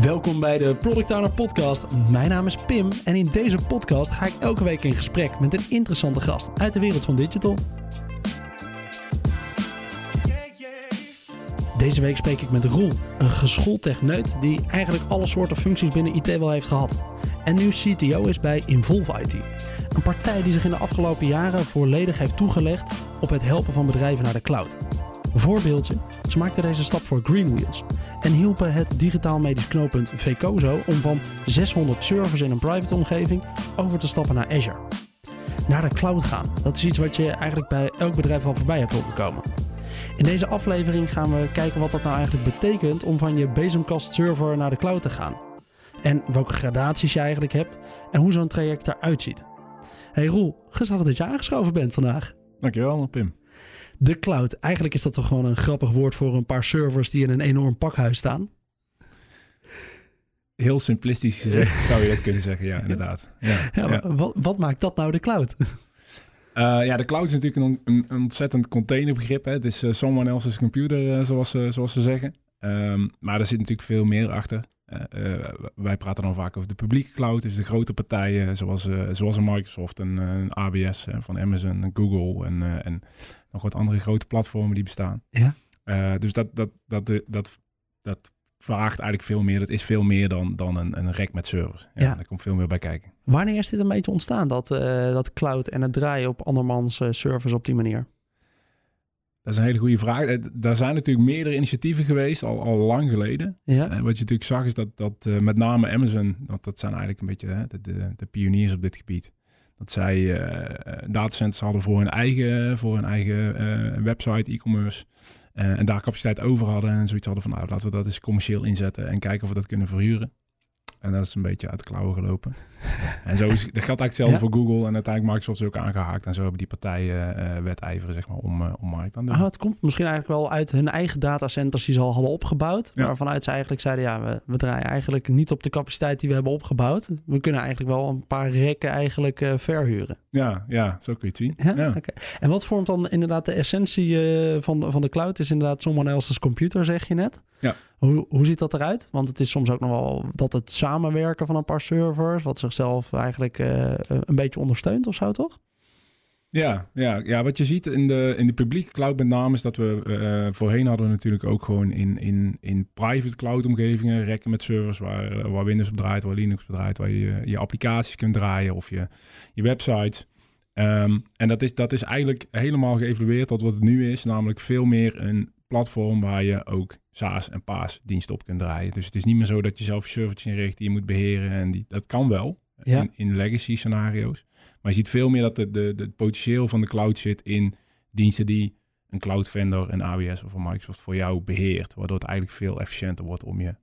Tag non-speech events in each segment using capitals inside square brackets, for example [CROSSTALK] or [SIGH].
Welkom bij de Product Owner Podcast. Mijn naam is Pim en in deze podcast ga ik elke week in gesprek met een interessante gast uit de wereld van digital. Deze week spreek ik met Roel, een geschoold techneut die eigenlijk alle soorten functies binnen IT wel heeft gehad. En nu CTO is bij Involve IT. Een partij die zich in de afgelopen jaren volledig heeft toegelegd op het helpen van bedrijven naar de cloud. Voorbeeldje, ze maakten deze stap voor Greenwheels en hielpen het digitaal medisch knooppunt Vecozo om van 600 servers in een private omgeving over te stappen naar Azure. Naar de cloud gaan, dat is iets wat je eigenlijk bij elk bedrijf al voorbij hebt komen. In deze aflevering gaan we kijken wat dat nou eigenlijk betekent om van je bezemkast server naar de cloud te gaan. En welke gradaties je eigenlijk hebt en hoe zo'n traject eruit ziet. Hey Roel, gezellig dat je aangeschoven bent vandaag. Dankjewel, Pim. De cloud, eigenlijk is dat toch gewoon een grappig woord voor een paar servers die in een enorm pakhuis staan? Heel simplistisch gezegd [LAUGHS] zou je dat kunnen zeggen, ja, inderdaad. Ja, Ja, ja. Wat, wat maakt dat nou de cloud? [LAUGHS] Eh, ja, de cloud is natuurlijk een, een, een ontzettend containerbegrip. Hè. Het is eh, someone else's computer, eh, zoals, ze- zoals ze zeggen. Ehm, maar er zit natuurlijk veel meer achter. Eh, eh, wij praten dan vaak over de publieke cloud, dus de grote partijen zoals, eh, zoals een Microsoft en een eh, van Amazon en Google en, en nog wat andere grote platformen die bestaan. Ja. Dus dat, dat, dat, dat, dat, dat vraagt eigenlijk veel meer. Dat is veel meer dan, dan een, een rek met servers. Ja, Ja. Daar komt veel meer bij kijken. Wanneer is dit een beetje ontstaan, dat, dat cloud en het draaien op andermans servers op die manier? Dat is een hele goede vraag. Eh, Daar zijn natuurlijk meerdere initiatieven geweest, al, al lang geleden. Ja, Eh, wat je natuurlijk zag is dat, dat eh, met name Amazon, want dat zijn eigenlijk een beetje hè, de, de, de pioniers op dit gebied. Dat zij datacenters hadden voor hun eigen, voor hun eigen website, e-commerce. En daar capaciteit over hadden en zoiets hadden van nou laten we dat eens commercieel inzetten en kijken of we dat kunnen verhuren. En dat is een beetje uit de klauwen gelopen. [LAUGHS] en zo is, dat geldt eigenlijk hetzelfde Ja. voor Google en uiteindelijk Microsoft is ook aangehaakt. En zo hebben die partijen eh wedijveren zeg maar, om, eh, om markt aan de Ah, het komt misschien eigenlijk wel uit hun eigen datacenters die ze al hadden opgebouwd. Ja. Waarvanuit ze eigenlijk zeiden, ja, we, we draaien eigenlijk niet op de capaciteit die we hebben opgebouwd. We kunnen eigenlijk wel een paar rekken eigenlijk eh, verhuren. Ja, ja, zo kun je het zien. Ja? En wat vormt dan inderdaad de essentie van, van de cloud? Is inderdaad someone else's computer, zeg je net. Ja. Hoe, hoe ziet dat eruit? Want het is soms ook nog wel dat het samenwerken van een paar servers, wat zichzelf eigenlijk eh, een beetje ondersteunt of zo, toch? Ja, ja, ja, wat je ziet in de, in de publieke cloud met name is dat we eh, voorheen hadden we natuurlijk ook gewoon in, in, in private cloud omgevingen rekken met servers waar, eh, waar Windows op draait, waar Linux op draait, waar je je applicaties kunt draaien of je, je websites. Ehm, en dat is, dat is eigenlijk helemaal geëvalueerd tot wat het nu is, namelijk veel meer een platform waar je ook SaaS en PaaS diensten op kunt draaien. Dus het is niet meer zo dat je zelf je servertje inricht die je moet beheren en die, dat kan wel Ja. in, in legacy scenario's. Maar je ziet veel meer dat de, de, de het potentieel van de cloud zit in diensten die een cloud vendor, een AWS of een Microsoft voor jou beheert. Waardoor het eigenlijk veel efficiënter wordt om je,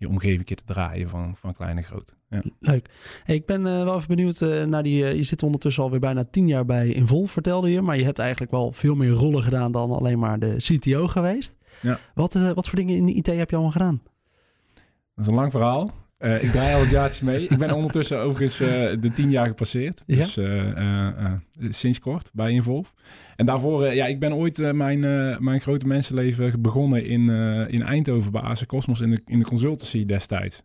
je omgeving te draaien van, van klein en groot. Ja. Leuk. Hey, ik ben eh, wel even benieuwd eh, naar die. eh, je zit ondertussen alweer bijna tien jaar bij Involve, vertelde je. Maar je hebt eigenlijk wel veel meer rollen gedaan dan alleen maar de CTO geweest. Ja. Wat, wat voor dingen in de IT heb je allemaal gedaan? Dat is een lang verhaal. Eh, ik draai al het mee. Ik ben ondertussen overigens eh, de tien jaar gepasseerd. Ja? Dus eh, sinds kort bij Involve. En daarvoor, ja, ik ben ooit mijn, mijn grote mensenleven begonnen in, in Eindhoven bij AC Cosmos in de, in de consultancy destijds.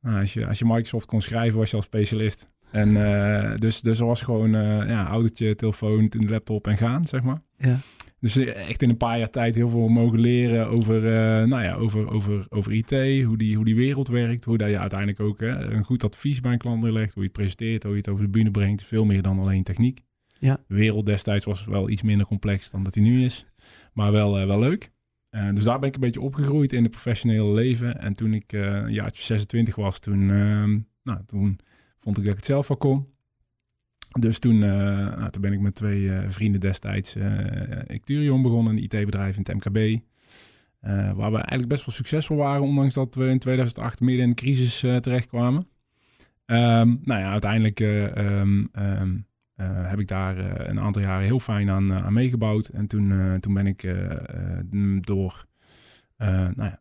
Nou, als, je, als je Microsoft kon schrijven, was je al specialist. En dus, dus er was gewoon ja, autootje, telefoon, de laptop en gaan, zeg maar. Ja. Dus eh, echt in een paar jaar tijd heel veel mogen leren over, eh, nou ja, over, over, over IT, hoe die, hoe die wereld werkt, hoe dat je uiteindelijk ook hè, een goed advies bij een klant neerlegt, hoe je het presenteert, hoe je het over de bühne brengt. Veel meer dan alleen techniek. Ja. De wereld destijds was wel iets minder complex dan dat die nu is, maar wel, eh, wel leuk. Dus daar ben ik een beetje opgegroeid in het professionele leven. En toen ik een jaartje 26 was, toen, ehm, nou, toen vond ik dat ik het zelf wel kon. Dus toen, eh, nou, toen ben ik met twee eh, vrienden destijds eh Ecturion begonnen, een IT-bedrijf in het MKB. waar we eigenlijk best wel succesvol waren, ondanks dat we in 2008 midden in de crisis terechtkwamen. Ehm, nou ja, uiteindelijk eh, ehm, ehm, eh, heb ik daar een aantal jaren heel fijn aan, aan meegebouwd. En toen, toen ben ik door nou ja,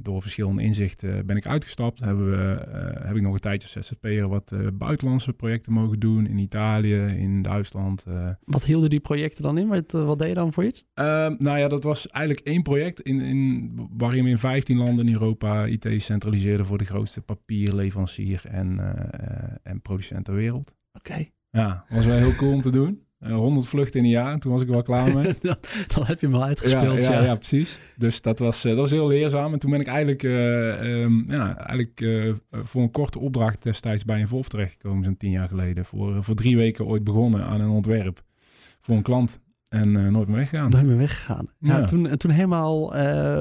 door verschillende inzichten ben ik uitgestapt. Hebben we, heb ik nog een tijdje als ZZP'er wat buitenlandse projecten mogen doen. In Italië, in Duitsland. Wat hielden die projecten dan in? Wat, wat deed je dan voor iets? Ehm, nou ja, dat was eigenlijk één project in, in, waarin we in 15 landen in Europa IT centraliseerden voor de grootste papierleverancier en, en producent ter wereld. Oké. Ja, was wel heel cool om te doen. 100 eh, vluchten in een jaar, toen was ik wel klaar mee. [LAUGHS] dan, heb je hem al uitgespeeld. Ja, ja, ja. precies. Dus dat was, uh, dat was heel leerzaam. En toen ben ik eigenlijk, uh, um, ja, eigenlijk voor een korte opdracht destijds bij een Volf terechtgekomen, zo'n tien jaar geleden. Voor, voor drie weken ooit begonnen aan een ontwerp voor een klant. En nooit meer weggegaan. Nooit meer weggegaan. Ja. toen, toen helemaal,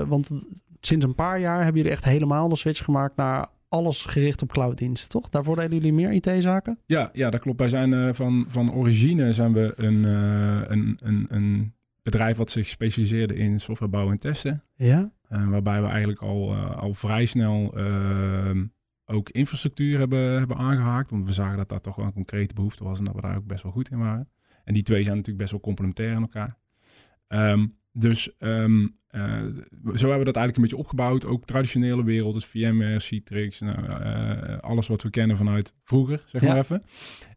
want sinds een paar jaar hebben jullie echt helemaal de switch gemaakt naar alles gericht op clouddiensten, toch? Daarvoor deden jullie meer IT-zaken? Ja, ja, dat klopt. Wij zijn uh, van, van origine zijn we een, uh, een, een, een bedrijf wat zich specialiseerde in software bouwen en testen. Ja. Uh, waarbij we eigenlijk al, al vrij snel ehm, ook infrastructuur hebben, hebben aangehaakt. Want we zagen dat daar toch wel een concrete behoefte was en dat we daar ook best wel goed in waren. En die twee zijn natuurlijk best wel complementair aan elkaar. Um, dus um, uh, zo hebben we dat eigenlijk een beetje opgebouwd. Ook traditionele wereld, dus VMware, Citrix, nou, uh, alles wat we kennen vanuit vroeger, zeg maar even.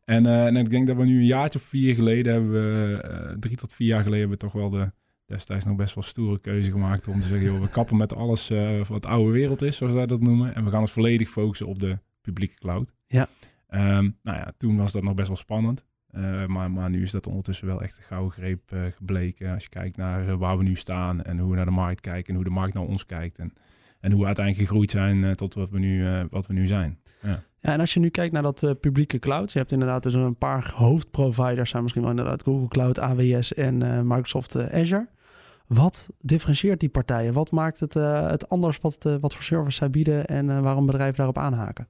En, uh, en, ik denk dat we nu een jaartje of vier geleden hebben we, drie tot vier jaar geleden, hebben we toch wel de destijds nog best wel stoere keuze gemaakt om te zeggen, joh, we [LAUGHS] kappen met alles wat oude wereld is, zoals wij dat noemen. En we gaan ons volledig focussen op de publieke cloud. Ja. Um, nou ja, toen was dat nog best wel spannend. Uh, maar, maar nu is dat ondertussen wel echt een gouden greep uh, gebleken. Als je kijkt naar uh, waar we nu staan en hoe we naar de markt kijken en hoe de markt naar ons kijkt. En, en hoe we uiteindelijk gegroeid zijn tot wat we nu, wat we nu zijn. Ja. ja, en als je nu kijkt naar dat publieke cloud. Je hebt inderdaad dus een paar hoofdproviders. Zijn misschien wel inderdaad Google Cloud, AWS en Microsoft Azure. Wat differentieert die partijen? Wat maakt het, het anders wat, wat voor service zij bieden en waarom bedrijven daarop aanhaken?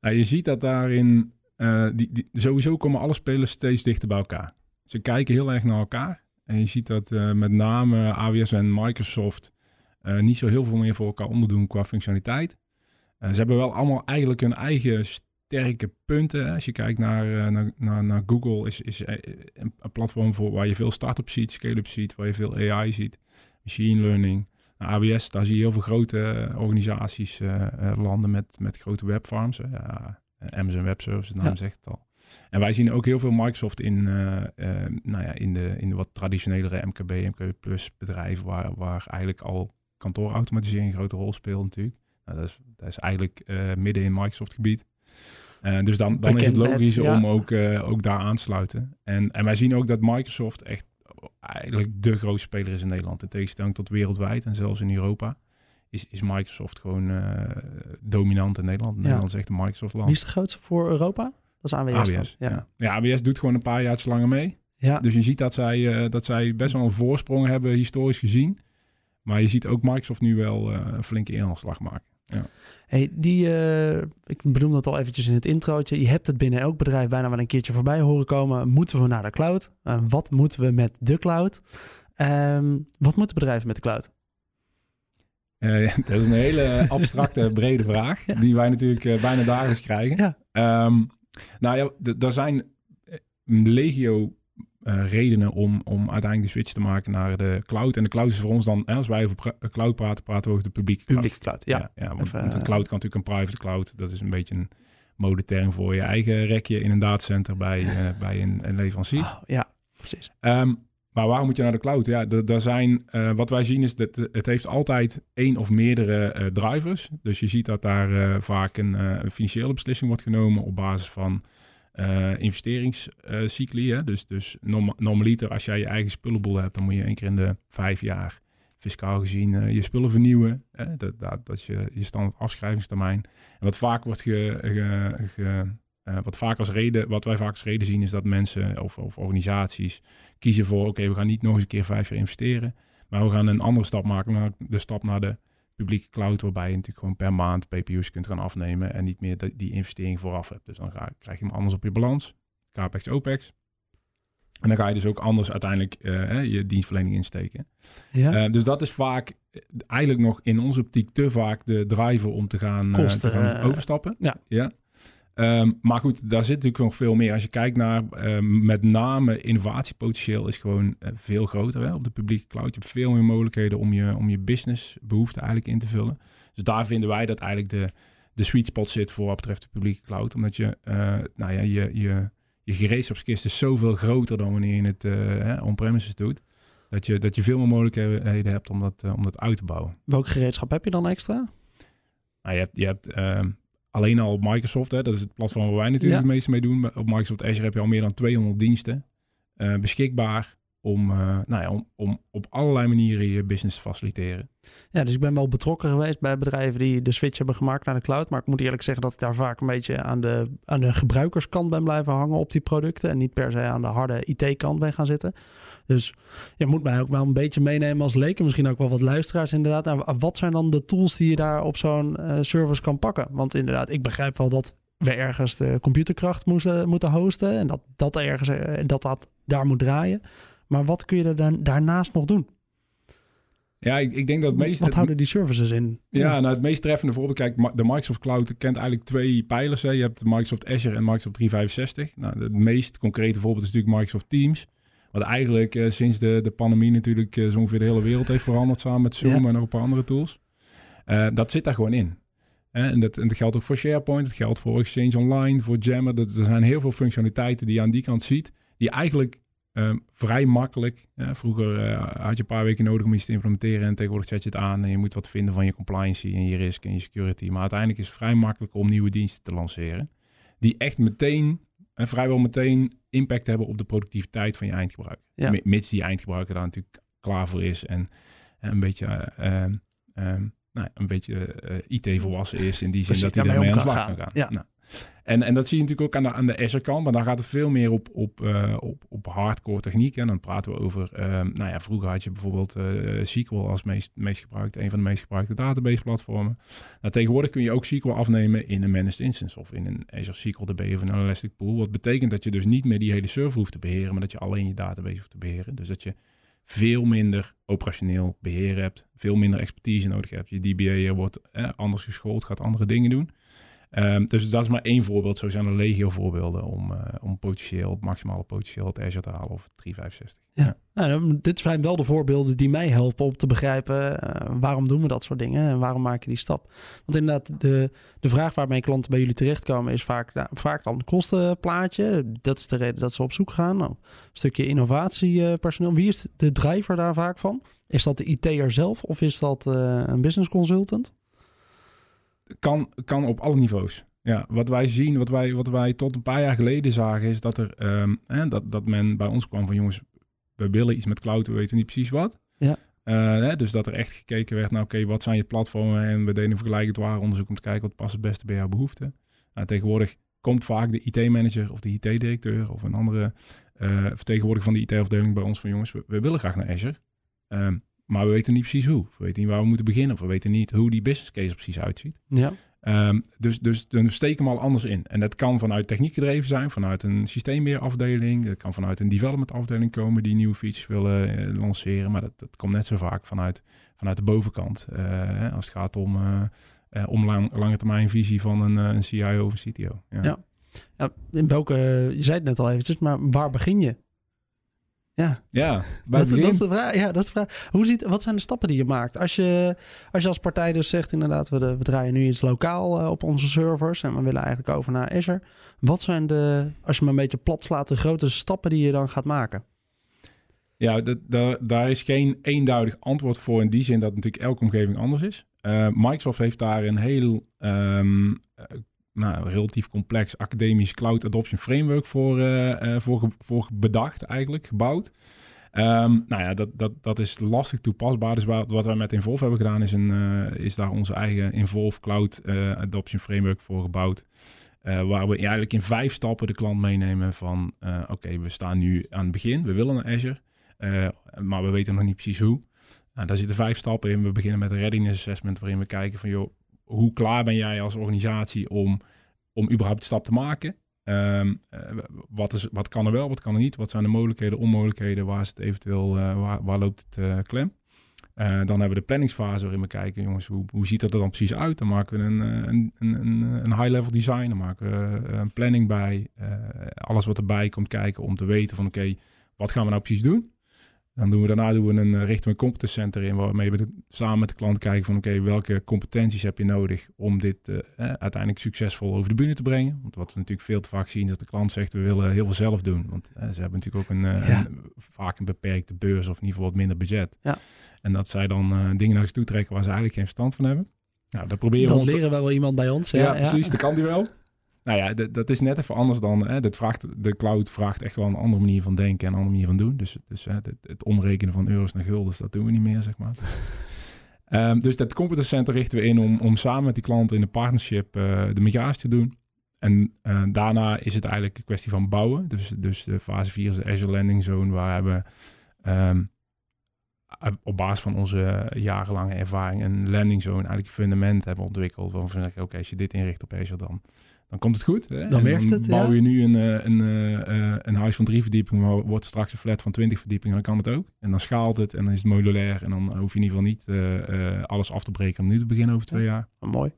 Nou, je ziet dat daarin uh, die, die, sowieso komen alle spelers steeds dichter bij elkaar. Ze kijken heel erg naar elkaar. En je ziet dat uh, met name AWS en Microsoft uh, niet zo heel veel meer voor elkaar onderdoen qua functionaliteit. ze hebben wel allemaal eigenlijk hun eigen sterke punten. Als je kijkt naar, naar, naar, Google, is, is een, platform voor waar je veel start-up ziet, scale-up ziet, waar je veel AI ziet, machine learning. Nou, AWS, daar zie je heel veel grote organisaties landen met, met grote webfarms. Amazon Web Services, naam zegt het al. En wij zien ook heel veel Microsoft in, uh, uh, nou ja, in, de, in de wat traditionelere MKB, MKB Plus bedrijven, waar, waar eigenlijk al kantoorautomatisering een grote rol speelt natuurlijk. Nou, dat, is, dat is eigenlijk uh, midden in Microsoft gebied. dus dan, dan is het logisch om ook, ook daar aan te sluiten. En, en wij zien ook dat Microsoft echt eigenlijk de grootste speler is in Nederland. In tegenstelling tot wereldwijd en zelfs in Europa is, is Microsoft gewoon uh, dominant in Nederland. Nederland is echt een Microsoft-land. Wie is de grootste voor Europa? Dat is AWS. AWS ja. ja, AWS doet gewoon een paar jaar langer mee. Ja. Dus je ziet dat zij, uh, dat zij best wel een voorsprong hebben, historisch gezien. Maar je ziet ook Microsoft nu wel uh, een flinke inhaalslag maken. Ja. Hey, die, uh, ik bedoel dat al eventjes in het introotje. Je hebt het binnen elk bedrijf bijna wel een keertje voorbij horen komen. Moeten we naar de cloud? Uh, wat moeten we met de cloud? Um, wat moeten bedrijven met de cloud? Uh, [LAUGHS] dat is een hele [LAUGHS] abstracte, brede vraag, die wij natuurlijk uh, bijna dagelijks krijgen. Ja. Um, nou ja, er zijn eh, legio uh, redenen om, om uiteindelijk de switch te maken naar de cloud. En de cloud is voor ons dan, hè, als wij over cloud praten, praten we over de publieke cloud. Publieke cloud, ja. ja, ja want, Even, want, een cloud kan natuurlijk een private cloud. Dat is een beetje een modeterm voor je eigen rekje in een datacenter bij, bij een, een leverancier. Oh, ja, precies. Um, maar waarom moet je naar de cloud? Ja, daar zijn, uh, wat wij zien is dat het heeft altijd één of meerdere uh, drivers. Dus je ziet dat daar uh, vaak een, financiële beslissing wordt genomen op basis van investeringscycli. dus dus norm normaliter, als jij je eigen spullenboel hebt, dan moet je één keer in de vijf jaar fiscaal gezien je spullen vernieuwen. dat, dat, dat is je, je standaard afschrijvingstermijn. En wat vaak wordt ge, ge uh, wat, vaak als reden, wat wij vaak als reden zien is dat mensen of, of organisaties kiezen voor... oké, we gaan niet nog eens een keer vijf jaar investeren... maar we gaan een andere stap maken, de stap naar de publieke cloud... waarbij je natuurlijk gewoon per maand PPU's kunt gaan afnemen... en niet meer die, die investering vooraf hebt. Dus dan ga, krijg je hem anders op je balans, CAPEX, OPEX... En dan ga je dus ook anders uiteindelijk uh, je dienstverlening insteken. Ja. Uh, dus dat is vaak eigenlijk nog in onze optiek te vaak de driver om te gaan, te gaan overstappen. Ja. ja. Ehm, maar goed, daar zit natuurlijk nog veel meer. Als je kijkt naar ehm, met name innovatiepotentieel is gewoon eh, veel groter hè, op de publieke cloud. Je hebt veel meer mogelijkheden om je, om je businessbehoeften eigenlijk in te vullen. Dus daar vinden wij dat eigenlijk de, de sweet spot zit voor wat betreft de publieke cloud. Omdat je, uh, nou ja, je, je, je gereedschapskist is zoveel groter dan wanneer je het uh, on-premises doet. Dat je, dat je veel meer mogelijkheden hebt om dat, om dat uit te bouwen. Welk gereedschap heb je dan extra? Nou, je hebt, je hebt ehm, alleen al op Microsoft, hè, dat is het platform waar wij natuurlijk het meeste mee doen. Op Microsoft Azure heb je al meer dan 200 diensten uh, beschikbaar om, uh, nou ja, om, om op allerlei manieren je business te faciliteren. Ja, dus ik ben wel betrokken geweest bij bedrijven die de switch hebben gemaakt naar de cloud. Maar ik moet eerlijk zeggen dat ik daar vaak een beetje aan de, aan de gebruikerskant ben blijven hangen op die producten. En niet per se aan de harde IT-kant ben gaan zitten. Dus je moet mij ook wel een beetje meenemen als leek. misschien ook wel wat luisteraars inderdaad. En wat zijn dan de tools die je daar op zo'n uh, service kan pakken? Want inderdaad, ik begrijp wel dat we ergens de computerkracht moesten, moeten hosten. En dat dat ergens eh, dat, dat daar moet draaien. Maar wat kun je er dan daarnaast nog doen? Ja, ik, ik denk dat het meest... Wat houden die services in? Ja, nou het meest treffende voorbeeld, kijk, de Microsoft Cloud kent eigenlijk twee pijlers. Hè. Je hebt Microsoft Azure en Microsoft 365. Nou, het meest concrete voorbeeld is natuurlijk Microsoft Teams. Wat eigenlijk uh, sinds de, de pandemie natuurlijk uh, zo ongeveer de hele wereld heeft veranderd samen met Zoom ja. en nog een paar andere tools. Uh, dat zit daar gewoon in. En dat, en dat geldt ook voor SharePoint, het geldt voor Exchange Online, voor Jammer. Dat, er zijn heel veel functionaliteiten die je aan die kant ziet, die eigenlijk um, vrij makkelijk. vroeger had je een paar weken nodig om iets te implementeren en tegenwoordig zet je het aan en je moet wat vinden van je compliance en je risk en je security. Maar uiteindelijk is het vrij makkelijk om nieuwe diensten te lanceren, die echt meteen en vrijwel meteen impact hebben op de productiviteit van je eindgebruiker. Ja. Mits die eindgebruiker daar natuurlijk klaar voor is en, en een beetje, uh, nou, een beetje uh, IT-volwassen is in die zin dat hij daarmee aan de slag kan gaan. Ja. Nou, en, en dat zie je natuurlijk ook aan de, aan de Azure kant, maar daar gaat het veel meer op, op, uh, op, op hardcore techniek. En dan praten we over, um, nou ja, vroeger had je bijvoorbeeld uh, SQL als meest, meest een van de meest gebruikte database platformen. Nou, tegenwoordig kun je ook SQL afnemen in een managed instance of in een Azure SQL DB of een Elastic Pool. Wat betekent dat je dus niet meer die hele server hoeft te beheren, maar dat je alleen je database hoeft te beheren. Dus dat je veel minder operationeel beheer hebt, veel minder expertise nodig hebt. Je DBA wordt eh, anders geschoold, gaat andere dingen doen. Um, dus dat is maar één voorbeeld. Zo zijn er legio voorbeelden om, uh, om potentieel, het maximale potentieel het Azure te halen of 365. Ja, ja. Nou, dit zijn wel de voorbeelden die mij helpen om te begrijpen uh, waarom doen we dat soort dingen en waarom maken die stap. Want inderdaad, de, de vraag waarmee klanten bij jullie terechtkomen is vaak, nou, vaak dan kostenplaatje. Dat is de reden dat ze op zoek gaan. Nou, een stukje innovatiepersoneel. Wie is de driver daar vaak van? Is dat de IT'er zelf of is dat een business consultant? Kan, kan op alle niveaus. Ja, wat wij zien, wat wij, wat wij tot een paar jaar geleden zagen, is dat er um, hè, dat, dat men bij ons kwam van jongens, we willen iets met cloud, we weten niet precies wat. Ja. Uh, hè, dus dat er echt gekeken werd naar oké, wat zijn je platformen? En we deden een vergelijkend waar onderzoek om te kijken wat past het beste bij jouw behoeften. Nou, tegenwoordig komt vaak de IT-manager of de IT-directeur of een andere uh, vertegenwoordiger van de IT-afdeling bij ons van jongens, we, we willen graag naar Azure. Um, maar we weten niet precies hoe. We weten niet waar we moeten beginnen. Of we weten niet hoe die business case precies uitziet. Ja. Um, dus, dus dan steken we al anders in. En dat kan vanuit techniek gedreven zijn, vanuit een systeemweerafdeling. Dat kan vanuit een development afdeling komen die nieuwe features willen uh, lanceren. Maar dat, dat komt net zo vaak vanuit, vanuit de bovenkant. Uh, als het gaat om, uh, om lang, lange termijn visie van een, een CIO of een CTO. Ja. ja. ja. in welke, je zei het net al eventjes, maar waar begin je? Ja, ja, dat, dat, is de vraag. ja dat is de vraag. Hoe ziet, wat zijn de stappen die je maakt? Als je als, je als partij dus zegt inderdaad, we, we draaien nu iets lokaal uh, op onze servers en we willen eigenlijk over naar Azure. Wat zijn de, als je me een beetje plat slaat, de grote stappen die je dan gaat maken? Ja, dat, daar is geen eenduidig antwoord voor in die zin dat natuurlijk elke omgeving anders is. Uh, Microsoft heeft daar een heel um, nou, relatief complex academisch cloud adoption framework voor, uh, voor, voor bedacht eigenlijk, gebouwd. Um, nou ja, dat, dat, dat is lastig toepasbaar. Dus wat, wat wij met Involve hebben gedaan, is, een, uh, is daar onze eigen Involve Cloud Adoption Framework voor gebouwd. waar we eigenlijk in vijf stappen de klant meenemen van... oké, we staan nu aan het begin, we willen naar Azure, maar we weten nog niet precies hoe. Nou, daar zitten vijf stappen in. We beginnen met een readiness assessment, waarin we kijken van... joh, hoe klaar ben jij als organisatie om, om überhaupt de stap te maken? Um, wat, is, wat kan er wel, wat kan er niet? Wat zijn de mogelijkheden, onmogelijkheden? Waar, is het eventueel, uh, waar, loopt het uh, klem? dan hebben we de planningsfase waarin we kijken, jongens, hoe, hoe ziet dat er dan precies uit? Dan maken we een, een, een, een high-level design, dan maken we een planning bij. alles wat erbij komt kijken om te weten van oké, wat gaan we nou precies doen? Dan doen we daarna doen we een, richten we een competence center in, waarmee we samen met de klant kijken van oké, welke competenties heb je nodig om dit uh, uiteindelijk succesvol over de bühne te brengen. Want wat we natuurlijk veel te vaak zien is dat de klant zegt we willen heel veel zelf doen. Want ze hebben natuurlijk ook een, een, vaak een beperkte beurs of in ieder geval wat minder budget. Ja. En dat zij dan dingen naar zich toe trekken waar ze eigenlijk geen verstand van hebben. Nou, dat proberen dat leren we wel iemand bij ons. Ja, ja precies. Dat kan die wel. Nou ja, dat is net even anders dan. Hè, dat vraagt, de cloud vraagt echt wel een andere manier van denken en een andere manier van doen. Dus, dus hè, het, het, omrekenen van euro's naar guldens, dat doen we niet meer, zeg maar. um, [LAUGHS] dus dat competence center richten we in om, om samen met die klanten in een partnership uh, de migratie te doen. En uh, daarna is het eigenlijk een kwestie van bouwen. Dus, dus de fase 4 is de Azure Landing Zone, waar we um, op basis van onze jarenlange ervaring een landing zone eigenlijk een fundament hebben ontwikkeld. Waarvan we zeggen, oké, als je dit inricht op Azure, dan dan komt het goed. Hè? Dan werkt het, bouw je nu een, eh, een, een, eh, een huis van drie verdiepingen, maar wordt straks een flat van twintig verdiepingen, dan kan het ook. En dan schaalt het en dan is het modulair en dan hoef je in ieder geval niet uh, alles af te breken om nu te beginnen over twee jaar. mooi.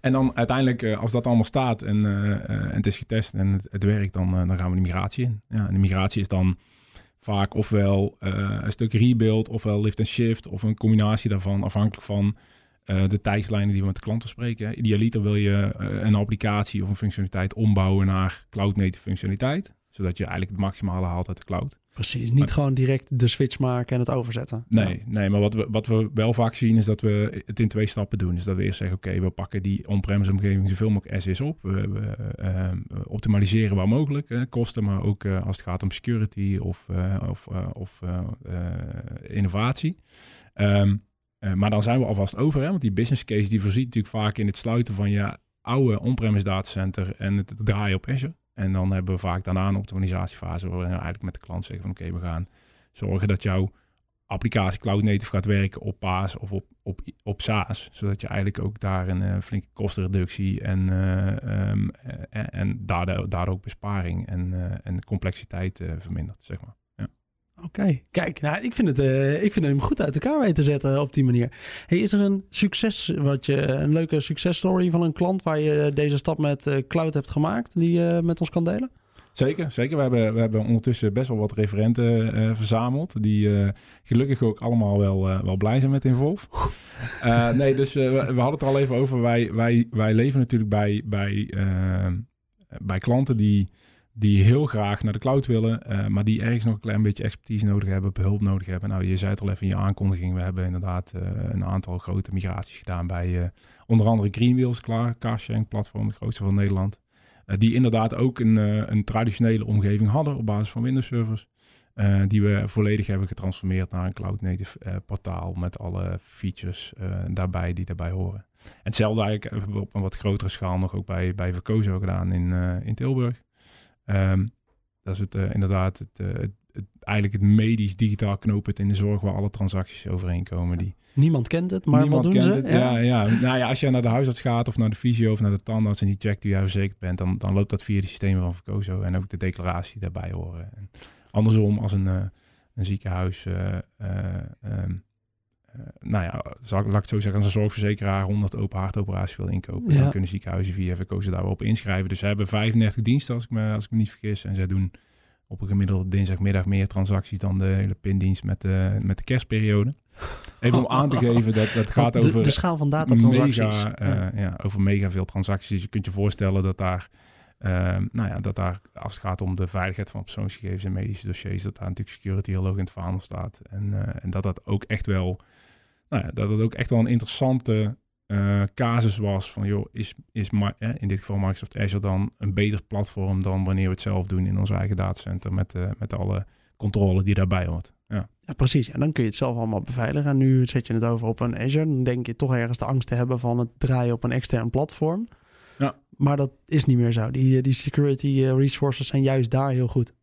En dan uiteindelijk, als dat allemaal staat en, en het is getest en het, het werkt, dan, dan gaan we de migratie in. Ja, en de migratie is dan vaak ofwel een stuk rebuild, ofwel lift en shift, of een combinatie daarvan, afhankelijk van uh, de tijdslijnen die we met de klanten spreken. Idealiter wil je uh, een applicatie of een functionaliteit ombouwen naar cloud-native functionaliteit. Zodat je eigenlijk het maximale haalt uit de cloud. Precies, niet gewoon direct de switch maken en het overzetten. Nee, ja. nee maar wat we, wat we wel vaak zien is dat we het in twee stappen doen. Dus dat we eerst zeggen, oké, okay, we pakken die on-premise omgeving zoveel mogelijk as is op. We, we uh, optimaliseren waar mogelijk, kosten, maar ook als het gaat om security of, of, of innovatie. Um, uh, maar dan zijn we alvast over, hè? want die business case die voorziet natuurlijk vaak in het sluiten van je oude on-premise datacenter en het draaien op Azure. En dan hebben we vaak daarna een optimalisatiefase waarin we eigenlijk met de klant zeggen van oké, we gaan zorgen dat jouw applicatie cloud native gaat werken op PaaS of op, op, op SaaS. Zodat je eigenlijk ook daar een uh, flinke kostenreductie en, uh, um, en, en daardoor, daardoor ook besparing en, en complexiteit vermindert, zeg maar. Oké, kijk, nou, ik, vind het, uh, ik vind hem goed uit elkaar weten te zetten op die manier. Hey, is er een succes, wat je, een leuke successtory van een klant waar je deze stap met uh, cloud hebt gemaakt, die je met ons kan delen? Zeker, zeker. We hebben, we hebben ondertussen best wel wat referenten verzameld. Die gelukkig ook allemaal wel, wel blij zijn met Involve. nee, dus we, we, hadden het er al even over. Wij, wij, wij leven natuurlijk bij, bij, bij klanten die die heel graag naar de cloud willen, uh, maar die ergens nog een klein beetje expertise nodig hebben, hulp nodig hebben. Nou, je zei het al even in je aankondiging. We hebben inderdaad uh, een aantal grote migraties gedaan bij uh, onder andere Greenwheels, carsharing platform, het grootste van Nederland. die inderdaad ook een, een traditionele omgeving hadden op basis van Windows servers. die we volledig hebben getransformeerd naar een cloud native portaal met alle features daarbij die daarbij horen. En hetzelfde eigenlijk op een wat grotere schaal nog ook bij, bij Verkozo gedaan in, in Tilburg. Um, dat is het, uh, inderdaad het, uh, het, eigenlijk het medisch digitaal knooppunt in de zorg waar alle transacties overheen komen. Die, Niemand kent het, maar wat doen ze? Het. Ja. ja. Ja, Nou ja, als je naar de huisarts gaat of naar de fysio of naar de tandarts en die checkt hoe jij verzekerd bent, dan, dan loopt dat via de systemen van Verkozo en ook de declaratie die daarbij horen. En andersom, als een, uh, een ziekenhuis um, uh, nou ja, zal, laat ik het zo zeggen, als een zorgverzekeraar 100 open hartoperaties wil inkopen, ja. dan kunnen ziekenhuizen via verkozen daar wel op inschrijven. Dus ze hebben 35 diensten, als ik me, als ik me niet vergis. En zij doen op een gemiddelde dinsdagmiddag meer transacties dan de hele pindienst met de, met de kerstperiode. Even om [LAUGHS] aan te geven dat dat gaat over... De schaal van datatransacties. Mega, uh, ja. over mega veel transacties. Dus je kunt je voorstellen dat daar... Uh, nou ja, dat daar als het gaat om de veiligheid van persoonsgegevens en medische dossiers, dat daar natuurlijk security heel hoog in het vaandel staat. En, uh, en dat dat ook echt wel nou ja, dat het ook echt wel een interessante uh, casus was van, joh, is, is eh, in dit geval Microsoft Azure dan een beter platform dan wanneer we het zelf doen in ons eigen datacenter met, uh, met alle controle die daarbij hoort. Ja. ja, precies. En dan kun je het zelf allemaal beveiligen. En nu zet je het over op een Azure. Dan denk je toch ergens de angst te hebben van het draaien op een extern platform. Ja. Maar dat is niet meer zo. Die, die security resources zijn juist daar heel goed.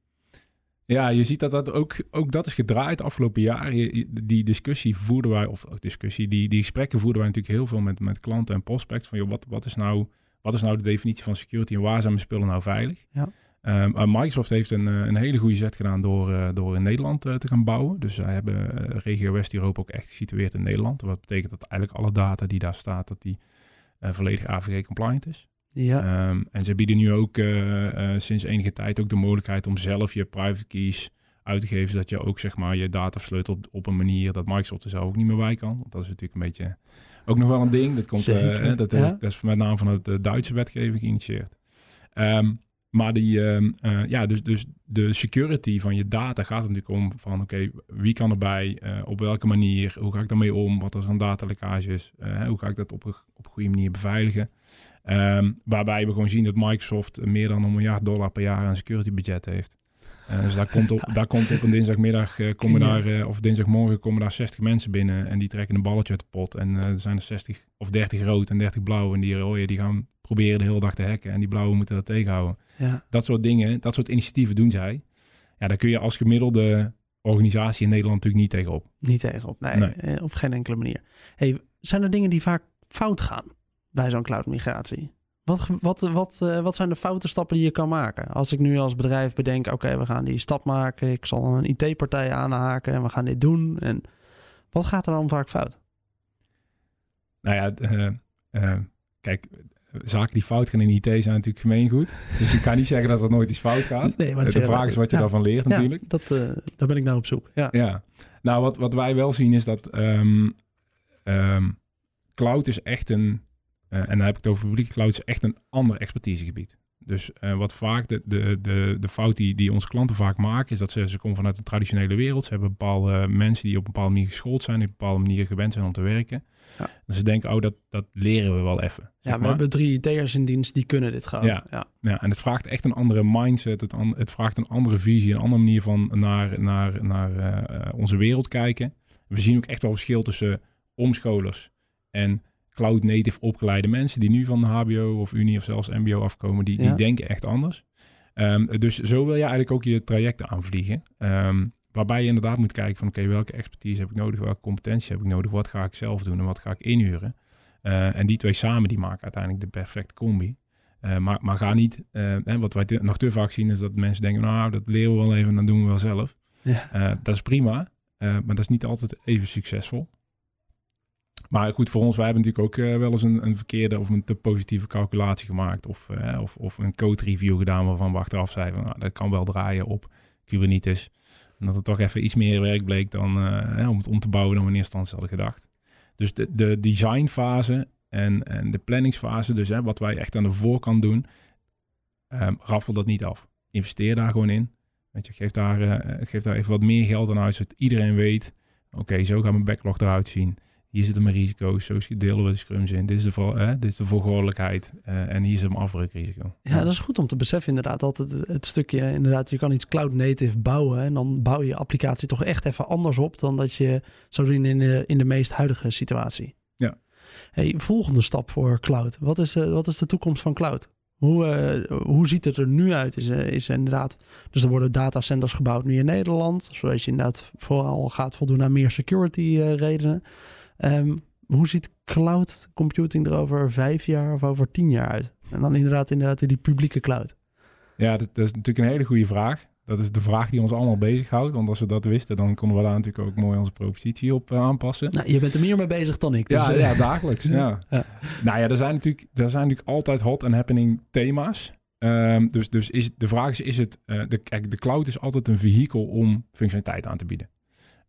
Ja, je ziet dat dat ook, ook dat is gedraaid afgelopen jaren. Die discussie voerden wij, of discussie, die, die gesprekken voerden wij natuurlijk heel veel met, met klanten en prospects. Van joh, wat, wat, is nou, wat is nou de definitie van security en waar zijn mijn spullen nou veilig? Ja. Um, Microsoft heeft een, een hele goede zet gedaan door, door in Nederland te gaan bouwen. Dus zij hebben regio West-Europa ook echt gesitueerd in Nederland. Wat betekent dat eigenlijk alle data die daar staat, dat die volledig AVG-compliant is. Ja. Um, en ze bieden nu ook sinds enige tijd ook de mogelijkheid om zelf je private keys uit te geven, zodat je ook zeg maar je data sleutelt op een manier dat Microsoft er zelf ook niet meer bij kan. Want dat is natuurlijk een beetje ook nog wel een ding. Dat, komt, uh, dat, is, dat is met name van het Duitse wetgeving geïnitieerd. Um, maar die, uh, ja, dus, dus de security van je data gaat natuurlijk om van oké, wie kan erbij, uh, op welke manier, hoe ga ik daarmee om, wat er een datalekkage is, hoe ga ik dat op een, op een goede manier beveiligen. Um, waarbij we gewoon zien dat Microsoft meer dan een miljard dollar per jaar aan security budget heeft. Uh, dus daar komt, op, [LAUGHS] daar komt op een dinsdagmiddag, uh, komen daar, uh, of dinsdagmorgen komen daar 60 mensen binnen en die trekken een balletje uit de pot. En er zijn er 60 of 30 rood en 30 blauw. En die rode die gaan proberen de hele dag te hacken en die blauwe moeten dat tegenhouden. Ja. Dat soort dingen, dat soort initiatieven doen zij. Ja, daar kun je als gemiddelde organisatie in Nederland natuurlijk niet tegenop. Niet tegenop, nee, nee. op geen enkele manier. Hey, zijn er dingen die vaak fout gaan bij zo'n cloud migratie? Wat, wat, wat, uh, wat zijn de foute stappen die je kan maken? Als ik nu als bedrijf bedenk, oké, we gaan die stap maken. Ik zal een IT-partij aanhaken en we gaan dit doen. En wat gaat er dan vaak fout? Nou ja, uh, uh, kijk, zaken die fout gaan in IT zijn natuurlijk gemeengoed. Dus ik kan niet zeggen dat er nooit iets fout gaat. [LAUGHS] Nee, maar de vraag is wat je ja, daarvan leert natuurlijk. Ja, dat, daar ben ik naar op zoek. Ja, ja. nou wat, wat wij wel zien is dat um, um, cloud is echt een uh, en dan heb ik het over publieke cloud, is echt een ander expertisegebied. Dus uh, wat vaak de, de, de, de fout die, die onze klanten vaak maken, is dat ze, ze komen vanuit de traditionele wereld. Ze hebben bepaalde mensen die op een bepaalde manier geschoold zijn, die op een bepaalde manier gewend zijn om te werken. Ja. Dus ze denken, oh, dat, dat leren we wel even. Ja, we hebben drie IT'ers in dienst, die kunnen dit gewoon. Ja, ja. ja, en het vraagt echt een andere mindset. Het, an, het vraagt een andere visie, een andere manier van naar, naar, naar uh, onze wereld kijken. We zien ook echt wel verschil tussen omscholers en cloud native opgeleide mensen die nu van de HBO of Unie of zelfs MBO afkomen, die, die denken echt anders. Um, dus zo wil je eigenlijk ook je trajecten aanvliegen. Um, waarbij je inderdaad moet kijken van oké, welke expertise heb ik nodig, welke competentie heb ik nodig, wat ga ik zelf doen en wat ga ik inhuren. Uh, en die twee samen die maken uiteindelijk de perfecte combi. Uh, maar, maar ga niet, uh, hè, wat wij te, nog te vaak zien is dat mensen denken, nou dat leren we wel even, dan doen we wel zelf. Ja. dat is prima, maar dat is niet altijd even succesvol. Maar goed, voor ons, wij hebben natuurlijk ook uh, wel eens een, een, verkeerde of een te positieve calculatie gemaakt. Of, uh, of, of een code review gedaan waarvan we achteraf zeiden, nou, dat kan wel draaien op Kubernetes. En dat het toch even iets meer werk bleek dan uh, om het om te bouwen dan we in eerste instantie hadden gedacht. Dus de, de designfase en, en de planningsfase, dus hè, wat wij echt aan de voorkant doen, um, raffel dat niet af. Investeer daar gewoon in. Weet je, geef daar, daar even wat meer geld aan uit, zodat iedereen weet, oké, zo gaat mijn backlog eruit zien hier zitten mijn risico's, zo delen we de scrums in. Dit is de, vol, hè, dit is de volgordelijkheid uh, en hier zit mijn afbrukrisico. Ja, dat is goed om te beseffen inderdaad. Dat het, het stukje, inderdaad, je kan iets cloud native bouwen en dan bouw je je applicatie toch echt even anders op dan dat je zou doen in de, in de meest huidige situatie. Ja. Hey, volgende stap voor cloud. Wat is, uh, wat is de toekomst van cloud? Hoe, uh, hoe ziet het er nu uit? Is, uh, is inderdaad, dus er worden datacenters gebouwd nu in Nederland, zodat je inderdaad vooral gaat voldoen aan meer security redenen. Um, hoe ziet cloud computing er over vijf jaar of over tien jaar uit? En dan inderdaad, inderdaad die publieke cloud. Ja, dat, dat is natuurlijk een hele goede vraag. Dat is de vraag die ons allemaal bezighoudt. Want als we dat wisten, dan konden we daar natuurlijk ook mooi onze propositie op uh, aanpassen. Nou, je bent er meer mee bezig dan ik. Dus, ja, ja, dagelijks. [LAUGHS] ja. ja. Nou ja, er zijn, natuurlijk, er zijn natuurlijk altijd hot en happening thema's. Um, dus dus is, de vraag is, is het... Uh, de, kijk, de cloud is altijd een vehikel om functionaliteit aan te bieden.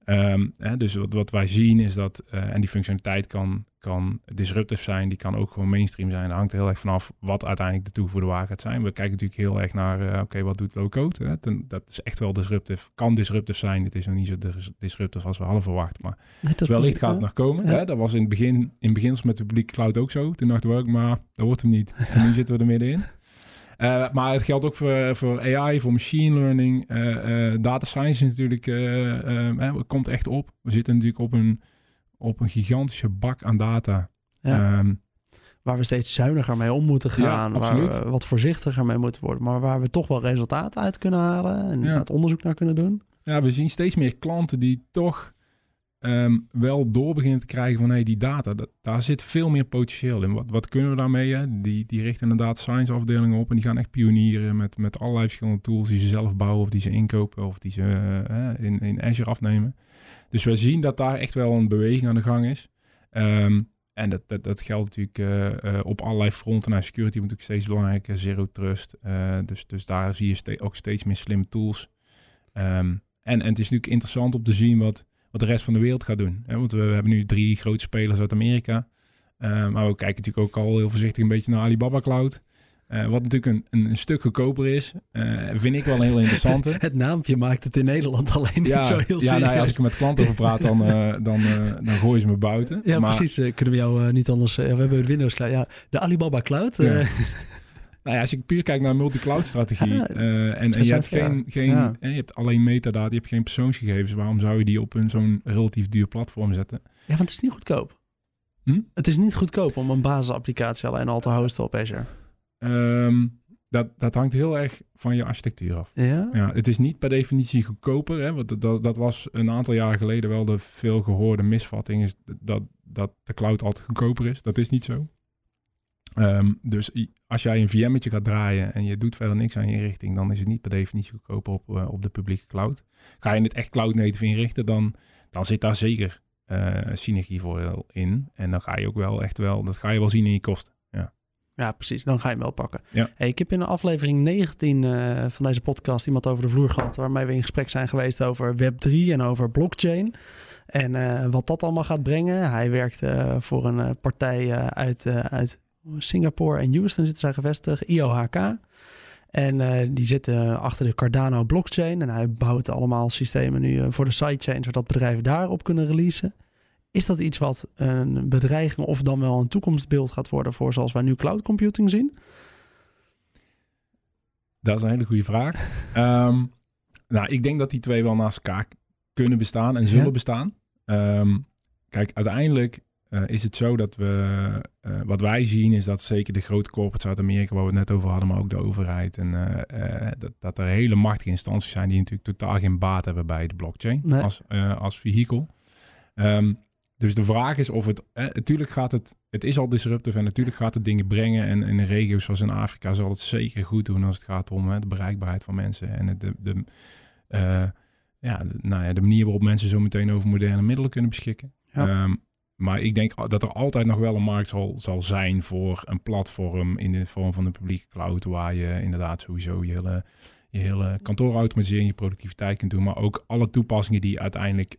Um, hè, dus wat, wat, wij zien is dat, uh, en die functionaliteit kan, kan disruptief zijn, die kan ook gewoon mainstream zijn. Dat hangt er heel erg vanaf wat uiteindelijk de toegevoegde waarde gaat zijn. We kijken natuurlijk heel erg naar, uh, oké, okay, wat doet low-code? Dat is echt wel disruptief, kan disruptief zijn. Het is nog niet zo disruptief als we hadden verwacht, maar wellicht gaat het nog komen. Ja. Hè? Dat was in het begin, in beginsel met de publieke cloud ook zo. Toen dachten we ook, maar dat wordt hem niet. [LAUGHS] En nu zitten we er middenin. Uh, maar het geldt ook voor, voor AI, voor machine learning. Uh, uh, data science is natuurlijk, komt echt op. We zitten natuurlijk op een, op een gigantische bak aan data. Ja. Um, waar we steeds zuiniger mee om moeten gaan. Ja, waar we wat voorzichtiger mee moeten worden. Maar waar we toch wel resultaten uit kunnen halen. En ja. het onderzoek naar kunnen doen. Ja, we zien steeds meer klanten die toch ehm, wel door beginnen te krijgen van hey, die data, dat, daar zit veel meer potentieel in. Wat, wat kunnen we daarmee? Die, die richten inderdaad science afdelingen op en die gaan echt pionieren met, met allerlei verschillende tools die ze zelf bouwen of die ze inkopen of die ze uh, in, in Azure afnemen. Dus we zien dat daar echt wel een beweging aan de gang is. Ehm, en dat, dat, dat geldt natuurlijk uh, uh, op allerlei fronten. Nou, security moet natuurlijk steeds belangrijker, zero trust. Dus, dus daar zie je ook steeds meer slimme tools. Um, en, en het is natuurlijk interessant om te zien wat, wat de rest van de wereld gaat doen. Hè? Want we, we hebben nu drie grote spelers uit Amerika. maar we kijken natuurlijk ook al heel voorzichtig een beetje naar Alibaba Cloud. Uh, wat natuurlijk een, een, een, stuk goedkoper is. Uh, vind ik wel een heel interessante. [LAUGHS] het naampje maakt het in Nederland alleen niet zo heel ja, nou, als ik er met klanten over praat, dan, uh, dan, dan gooien ze me buiten. Ja, maar, precies. kunnen we jou niet anders... we hebben Windows Cloud. Ja, de Alibaba Cloud. Ja. Nou ja, als je puur kijkt naar multi-cloud strategie ja, en, en je hebt geen, geen je hebt alleen metadata, je hebt geen persoonsgegevens. Waarom zou je die op een zo'n relatief duur platform zetten? Ja, want het is niet goedkoop. Hm? Het is niet goedkoop om een basisapplicatie alleen al te hosten op Azure. Um, dat, dat hangt heel erg van je architectuur af. Ja? ja het is niet per definitie goedkoper. Hè? Want dat, dat was een aantal jaar geleden wel de veel gehoorde misvatting... Is dat, dat de cloud altijd goedkoper is. Dat is niet zo. Um, dus als jij een VM'tje gaat draaien en je doet verder niks aan je inrichting... dan is het niet per definitie goedkoper op, uh, op de publieke cloud. Ga je het echt cloud native inrichten, dan, dan zit daar zeker uh, synergie voor in. En dan ga je ook wel echt wel... Dat ga je wel zien in je kosten. Ja, precies. Dan ga je hem wel pakken. Ja. Hey, ik heb in aflevering 19 uh, van deze podcast iemand over de vloer gehad... waarmee we in gesprek zijn geweest over Web3 en over blockchain. En uh, wat dat allemaal gaat brengen. Hij werkt uh, voor een partij uit, uit Singapore en Houston zitten zij gevestigd, IOHK. En die zitten achter de Cardano blockchain. En hij bouwt allemaal systemen nu voor de sidechain... zodat bedrijven daarop kunnen releasen. Is dat iets wat een bedreiging of dan wel een toekomstbeeld gaat worden voor zoals wij nu cloud computing zien? Dat is een hele goede vraag. um, [LAUGHS] nou, ik denk dat die twee wel naast elkaar kunnen bestaan en zullen ja. bestaan. Um, kijk, uiteindelijk uh, is het zo dat we, uh, wat wij zien is dat zeker de grote corporates uit Amerika, waar we het net over hadden, maar ook de overheid, en uh, dat, dat er hele machtige instanties zijn die natuurlijk totaal geen baat hebben bij de blockchain nee. als, als vehikel. Um, dus de vraag is of het... Eh, natuurlijk gaat het... Het is al disruptief en natuurlijk gaat het dingen brengen. En in regio's zoals in Afrika zal het zeker goed doen als het gaat om hè, de bereikbaarheid van mensen. En de, de, ja, de, nou ja, de manier waarop mensen zo meteen over moderne middelen kunnen beschikken. Ja. Um, maar ik denk dat er altijd nog wel een markt zal, zal zijn voor een platform in de vorm van een publieke cloud. Waar je inderdaad sowieso je hele, je hele kantoorautomatisering, je productiviteit kunt doen. Maar ook alle toepassingen die uiteindelijk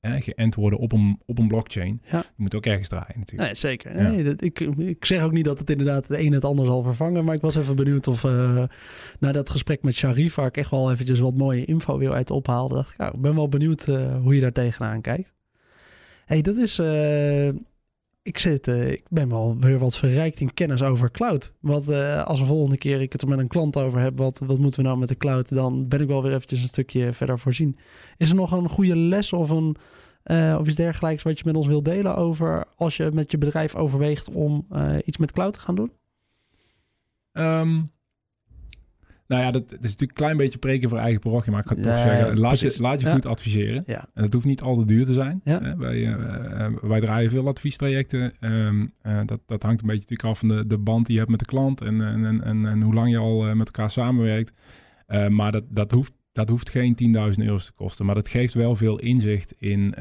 geënt worden op een, op een blockchain. Ja. Je moet ook ergens draaien natuurlijk. Nee, zeker. Nee, ja. dat, ik, ik zeg ook niet dat het inderdaad het een het ander zal vervangen. Maar ik was even benieuwd of uh, na dat gesprek met Sharif... waar ik echt wel eventjes wat mooie info weer uit ophaalde... dacht ik, ja, ik ben wel benieuwd uh, hoe je daar tegenaan kijkt. Hey, dat is... Uh, ik, zit, uh, ik ben wel weer wat verrijkt in kennis over cloud. Want uh, als de volgende keer ik het er met een klant over heb, wat, wat moeten we nou met de cloud, dan ben ik wel weer eventjes een stukje verder voorzien. Is er nog een goede les of, een, of iets dergelijks wat je met ons wilt delen over als je met je bedrijf overweegt om iets met cloud te gaan doen? Um, nou ja, dat, dat, is natuurlijk een klein beetje preken voor eigen parochie. Maar ik ga toch zeggen, laat je, laat je goed adviseren. En dat hoeft niet altijd duur te zijn. Wij, uh, wij draaien veel adviestrajecten. Um, uh, dat, dat hangt een beetje natuurlijk af van de, de band die je hebt met de klant. En, en, en, en, en hoe lang je al met elkaar samenwerkt. maar dat, dat, hoeft, dat hoeft geen 10.000 euro te kosten. Maar dat geeft wel veel inzicht in,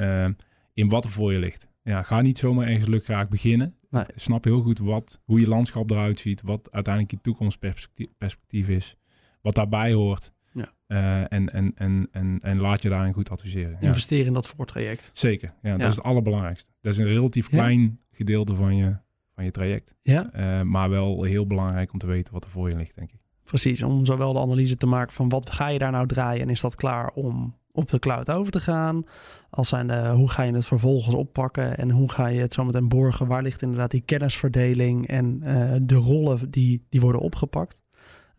in wat er voor je ligt. Ja, ga niet zomaar ergens lukraak beginnen. Nee. Snap heel goed wat, hoe je landschap eruit ziet. Wat uiteindelijk je toekomstperspectief perspectief is wat daarbij hoort. Ja. Uh, en, en, en, en, en laat je daarin goed adviseren. Investeren ja. in dat voortraject. Zeker, ja, dat is het allerbelangrijkste. Dat is een relatief klein gedeelte van je, van je traject. Ja. Uh, maar wel heel belangrijk om te weten wat er voor je ligt, denk ik. Precies, om zowel de analyse te maken van wat ga je daar nou draaien en is dat klaar om op de cloud over te gaan? Als zijn de, hoe ga je het vervolgens oppakken en hoe ga je het zometeen borgen? Waar ligt inderdaad die kennisverdeling en uh, de rollen die, die worden opgepakt?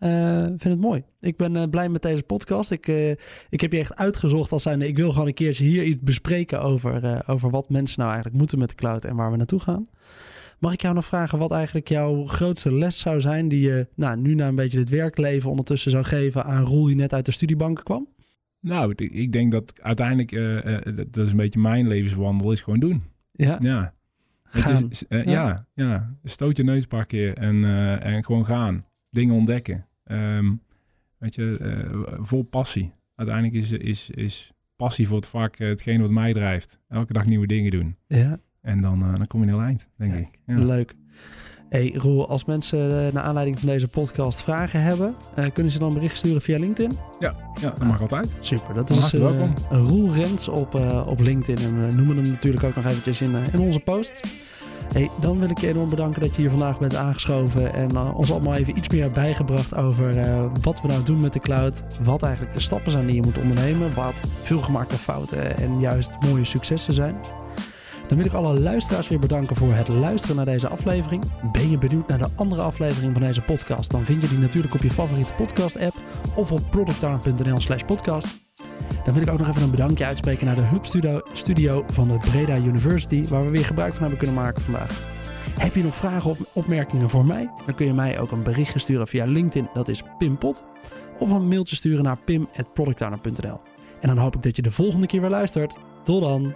Uh, vind het mooi. Ik ben uh, blij met deze podcast. Ik, uh, ik heb je echt uitgezocht als zijnde... ik wil gewoon een keertje hier iets bespreken over, over wat mensen nou eigenlijk moeten met de cloud en waar we naartoe gaan. Mag ik jou nog vragen wat eigenlijk jouw grootste les zou zijn... die je nou, nu na een beetje dit werkleven ondertussen zou geven aan Roel die net uit de studiebanken kwam? Nou, ik- denk dat uiteindelijk, eh, eh, dat is een beetje mijn levenswandel, is gewoon doen. Ja, Ja. Gaan. is- eh, Ja. ja. Ja, Stoot je neus een paar keer en, eh, en gewoon gaan. Dingen ontdekken. Ehm, weet je, eh, vol passie. Uiteindelijk is, is, is passie voor het vak eh, hetgeen wat mij drijft. Elke dag nieuwe dingen doen. ja. En dan, eh, dan kom je een heel eind, denk Kijk, ik. Ja. leuk. Hey Roel, als mensen naar aanleiding van deze podcast vragen hebben, kunnen ze dan bericht sturen via LinkedIn? ja, dat mag altijd. Super, dat is welkom. Roel Rens op, op LinkedIn. En we noemen hem natuurlijk ook nog eventjes in, in onze post. Hey, dan wil ik je enorm bedanken dat je hier vandaag bent aangeschoven en eh, ons allemaal even iets meer hebt bijgebracht over eh, wat we nou doen met de cloud. Wat eigenlijk de stappen zijn die je moet ondernemen. Wat veelgemaakte fouten en juist mooie successen zijn. Dan wil ik alle luisteraars weer bedanken voor het luisteren naar deze aflevering. Ben je benieuwd naar de andere aflevering van deze podcast? Dan vind je die natuurlijk op je favoriete podcast app of op productowner.nl slash podcast. Dan wil ik ook nog even een bedankje uitspreken naar de Hub Studio, van de Breda University, waar we weer gebruik van hebben kunnen maken vandaag. Heb je nog vragen of opmerkingen voor mij? Dan kun je mij ook een berichtje sturen via LinkedIn, dat is Pimpot. Of een mailtje sturen naar pim.productowner.nl. En dan hoop ik dat je de volgende keer weer luistert. Tot dan!